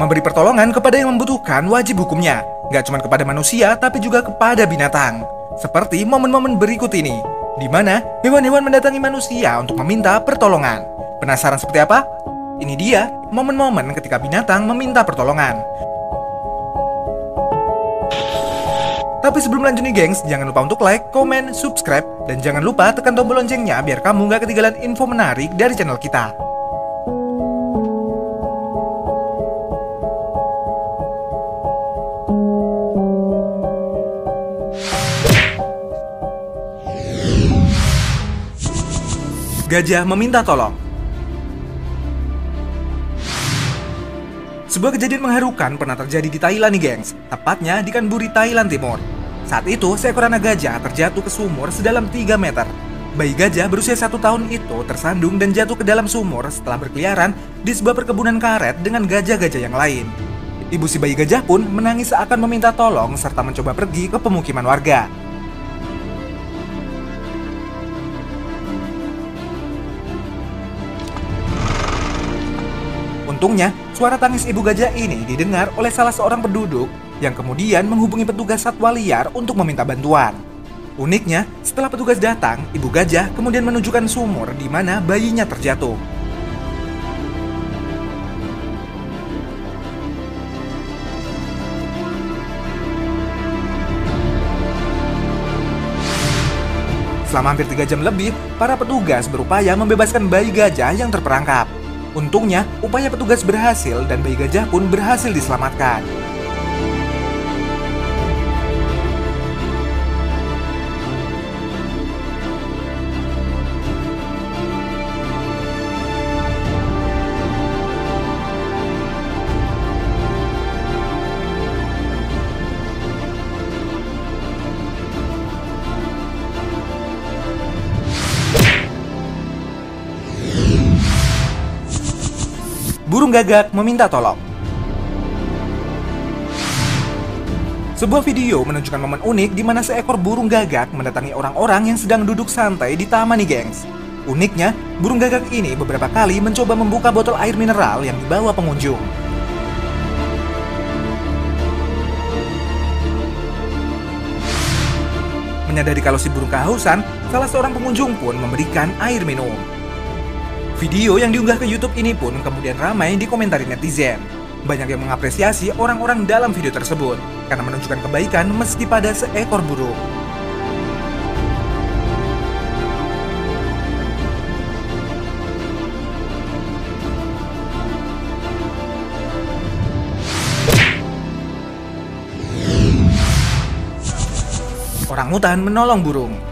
Memberi pertolongan kepada yang membutuhkan wajib hukumnya, gak cuma kepada manusia tapi juga kepada binatang. Seperti momen-momen berikut ini, di mana hewan-hewan mendatangi manusia untuk meminta pertolongan. Penasaran seperti apa? Ini dia momen-momen ketika binatang meminta pertolongan. Tapi sebelum lanjut nih gengs, jangan lupa untuk like, komen, subscribe, dan jangan lupa tekan tombol loncengnya biar kamu gak ketinggalan info menarik dari channel kita. Gajah meminta tolong. Sebuah kejadian mengharukan pernah terjadi di Thailand nih gengs, tepatnya di Kanburi, Thailand Timur. Saat itu, seekor anak gajah terjatuh ke sumur sedalam 3 meter. Bayi gajah berusia satu tahun itu tersandung dan jatuh ke dalam sumur setelah berkeliaran di sebuah perkebunan karet dengan gajah-gajah yang lain. Ibu si bayi gajah pun menangis seakan meminta tolong serta mencoba pergi ke pemukiman warga. Untungnya, suara tangis ibu gajah ini didengar oleh salah seorang penduduk yang kemudian menghubungi petugas satwa liar untuk meminta bantuan. Uniknya, setelah petugas datang, ibu gajah kemudian menunjukkan sumur di mana bayinya terjatuh. Selama hampir 3 jam lebih, para petugas berupaya membebaskan bayi gajah yang terperangkap. Untungnya, upaya petugas berhasil dan bayi gajah pun berhasil diselamatkan. Gagak meminta tolong. Sebuah video menunjukkan momen unik di mana seekor burung gagak mendatangi orang-orang yang sedang duduk santai di taman nih gengs. Uniknya, burung gagak ini beberapa kali mencoba membuka botol air mineral yang dibawa pengunjung. Menyadari kalau si burung kehausan, salah seorang pengunjung pun memberikan air minum. Video yang diunggah ke YouTube ini pun kemudian ramai di komentari netizen. Banyak yang mengapresiasi orang-orang dalam video tersebut karena menunjukkan kebaikan meski pada seekor burung. Orang hutan menolong burung.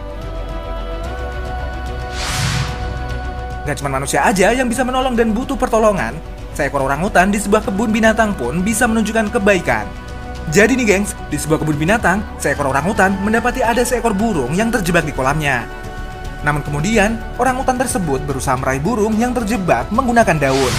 Gak cuma manusia aja yang bisa menolong dan butuh pertolongan, seekor orang hutan di sebuah kebun binatang pun bisa menunjukkan kebaikan. Jadi nih gengs, di sebuah kebun binatang, seekor orang hutan mendapati ada seekor burung yang terjebak di kolamnya. Namun kemudian, orang hutan tersebut berusaha meraih burung yang terjebak menggunakan daun.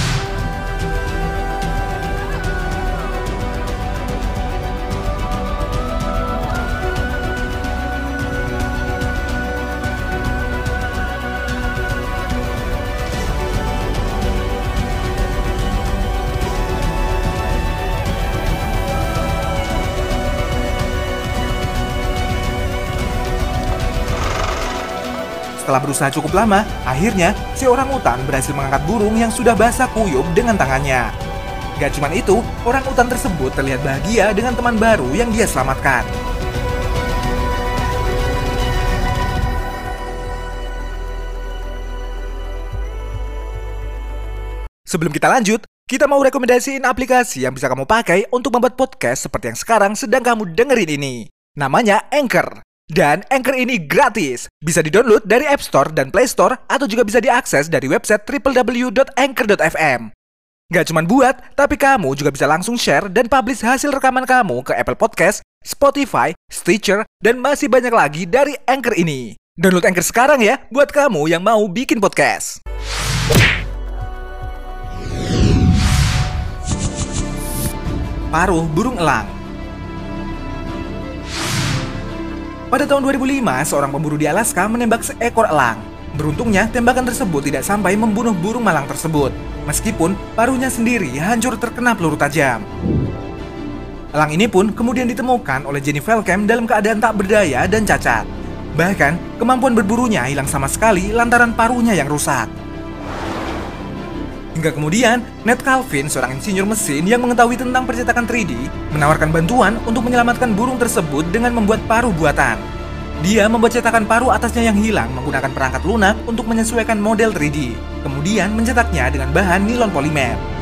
Setelah berusaha cukup lama, akhirnya si orang utan berhasil mengangkat burung yang sudah basah kuyup dengan tangannya. Gak cuma itu, orang utan tersebut terlihat bahagia dengan teman baru yang dia selamatkan. Sebelum kita lanjut, kita mau rekomendasiin aplikasi yang bisa kamu pakai untuk membuat podcast seperti yang sekarang sedang kamu dengerin ini. Namanya Anchor. Dan Anchor ini gratis. Bisa didownload dari App Store dan Play Store atau juga bisa diakses dari website www.anchor.fm. Gak cuma buat, tapi kamu juga bisa langsung share dan publish hasil rekaman kamu ke Apple Podcast, Spotify, Stitcher, dan masih banyak lagi dari Anchor ini. Download Anchor sekarang ya, buat kamu yang mau bikin podcast. Paruh burung elang Pada tahun 2005, seorang pemburu di Alaska menembak seekor elang. Beruntungnya, tembakan tersebut tidak sampai membunuh burung malang tersebut, meskipun paruhnya sendiri hancur terkena peluru tajam. Elang ini pun kemudian ditemukan oleh Jenny Velkem dalam keadaan tak berdaya dan cacat. Bahkan, kemampuan berburunya hilang sama sekali lantaran paruhnya yang rusak. Hingga kemudian, Ned Calvin, seorang insinyur mesin yang mengetahui tentang percetakan 3D, menawarkan bantuan untuk menyelamatkan burung tersebut dengan membuat paruh buatan. Dia membuat cetakan paruh atasnya yang hilang menggunakan perangkat lunak untuk menyesuaikan model 3D, kemudian mencetaknya dengan bahan nilon polimer.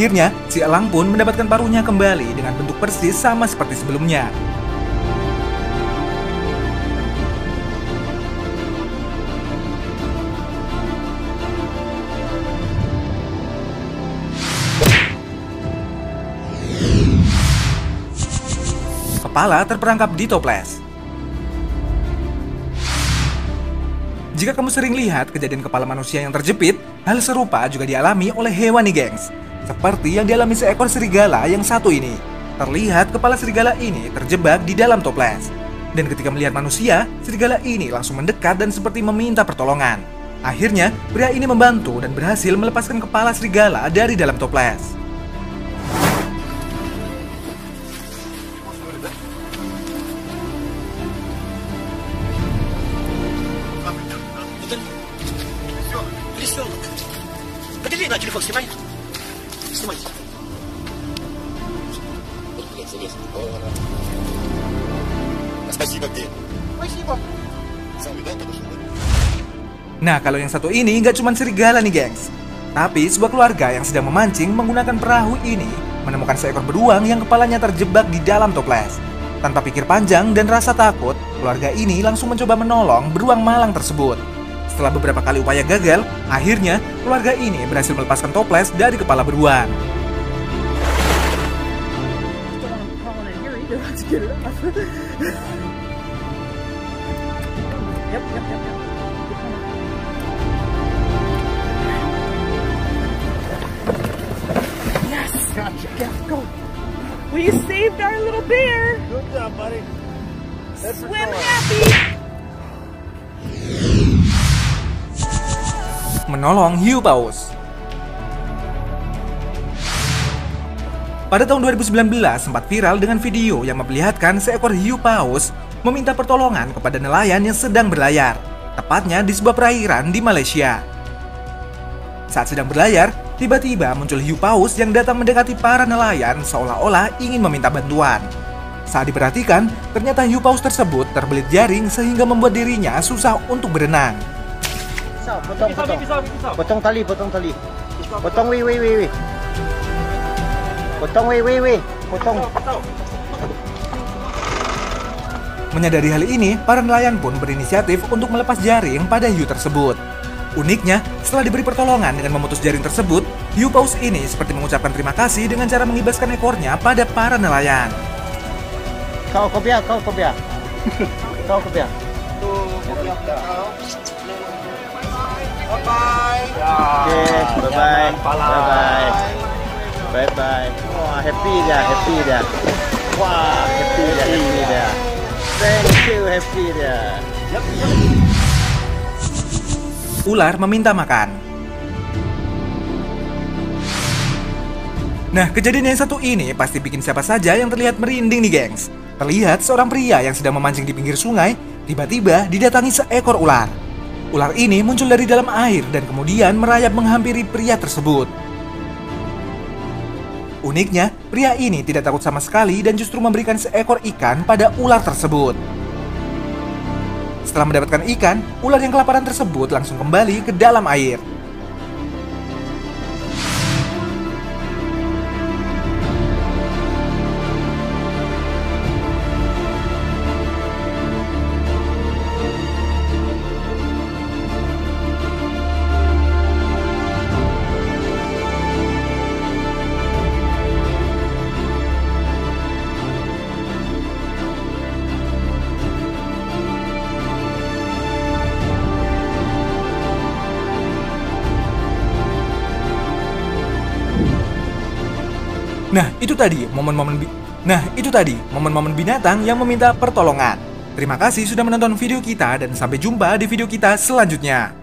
Akhirnya, si elang pun mendapatkan paruhnya kembali dengan bentuk persis sama seperti sebelumnya. Kepala terperangkap di toples. Jika kamu sering lihat kejadian kepala manusia yang terjepit, hal serupa juga dialami oleh hewan nih gengs. Seperti yang dialami seekor serigala yang satu ini. Terlihat kepala serigala ini terjebak di dalam toples. Dan ketika melihat manusia, serigala ini langsung mendekat dan seperti meminta pertolongan. Akhirnya, pria ini membantu dan berhasil melepaskan kepala serigala dari dalam toples. Nah, kalau yang satu ini nggak cuma serigala nih, gengs. Tapi sebuah keluarga yang sedang memancing menggunakan perahu ini menemukan seekor beruang yang kepalanya terjebak di dalam toples. Tanpa pikir panjang dan rasa takut, keluarga ini langsung mencoba menolong beruang malang tersebut. Setelah beberapa kali upaya gagal, akhirnya keluarga ini berhasil melepaskan toples dari kepala beruang. Yep, yep, yep, yep. go. We saved our little bear. Good job, buddy. Swim happy. Menolong hiu paus. Pada tahun 2019 sempat viral dengan video yang memperlihatkan seekor hiu paus meminta pertolongan kepada nelayan yang sedang berlayar, tepatnya di sebuah perairan di Malaysia. Saat sedang berlayar, Tiba-tiba muncul hiu paus yang datang mendekati para nelayan seolah-olah ingin meminta bantuan. Saat diperhatikan, ternyata hiu paus tersebut terbelit jaring sehingga membuat dirinya susah untuk berenang. potong, potong. Potong tali, potong tali. Potong, wih, wih, wih. Potong, wih, wih, wih. Potong. Menyadari hal ini, para nelayan pun berinisiatif untuk melepas jaring pada hiu tersebut. Uniknya, setelah diberi pertolongan dengan memutus jaring tersebut, hiu paus ini seperti mengucapkan terima kasih dengan cara mengibaskan ekornya pada para nelayan. Kau kau biar, kau kau biar. kau kau biar. Bye-bye. Okay, bye-bye. Bye-bye. Bye-bye. Wah, happy dia, happy dia. Wah, happy dia, happy dia. Thank you, happy dia. Yep, yep ular meminta makan. Nah, kejadian yang satu ini pasti bikin siapa saja yang terlihat merinding nih, gengs. Terlihat seorang pria yang sedang memancing di pinggir sungai, tiba-tiba didatangi seekor ular. Ular ini muncul dari dalam air dan kemudian merayap menghampiri pria tersebut. Uniknya, pria ini tidak takut sama sekali dan justru memberikan seekor ikan pada ular tersebut. Setelah mendapatkan ikan, ular yang kelaparan tersebut langsung kembali ke dalam air. Nah, itu tadi momen-momen Nah, itu tadi momen-momen binatang yang meminta pertolongan. Terima kasih sudah menonton video kita dan sampai jumpa di video kita selanjutnya.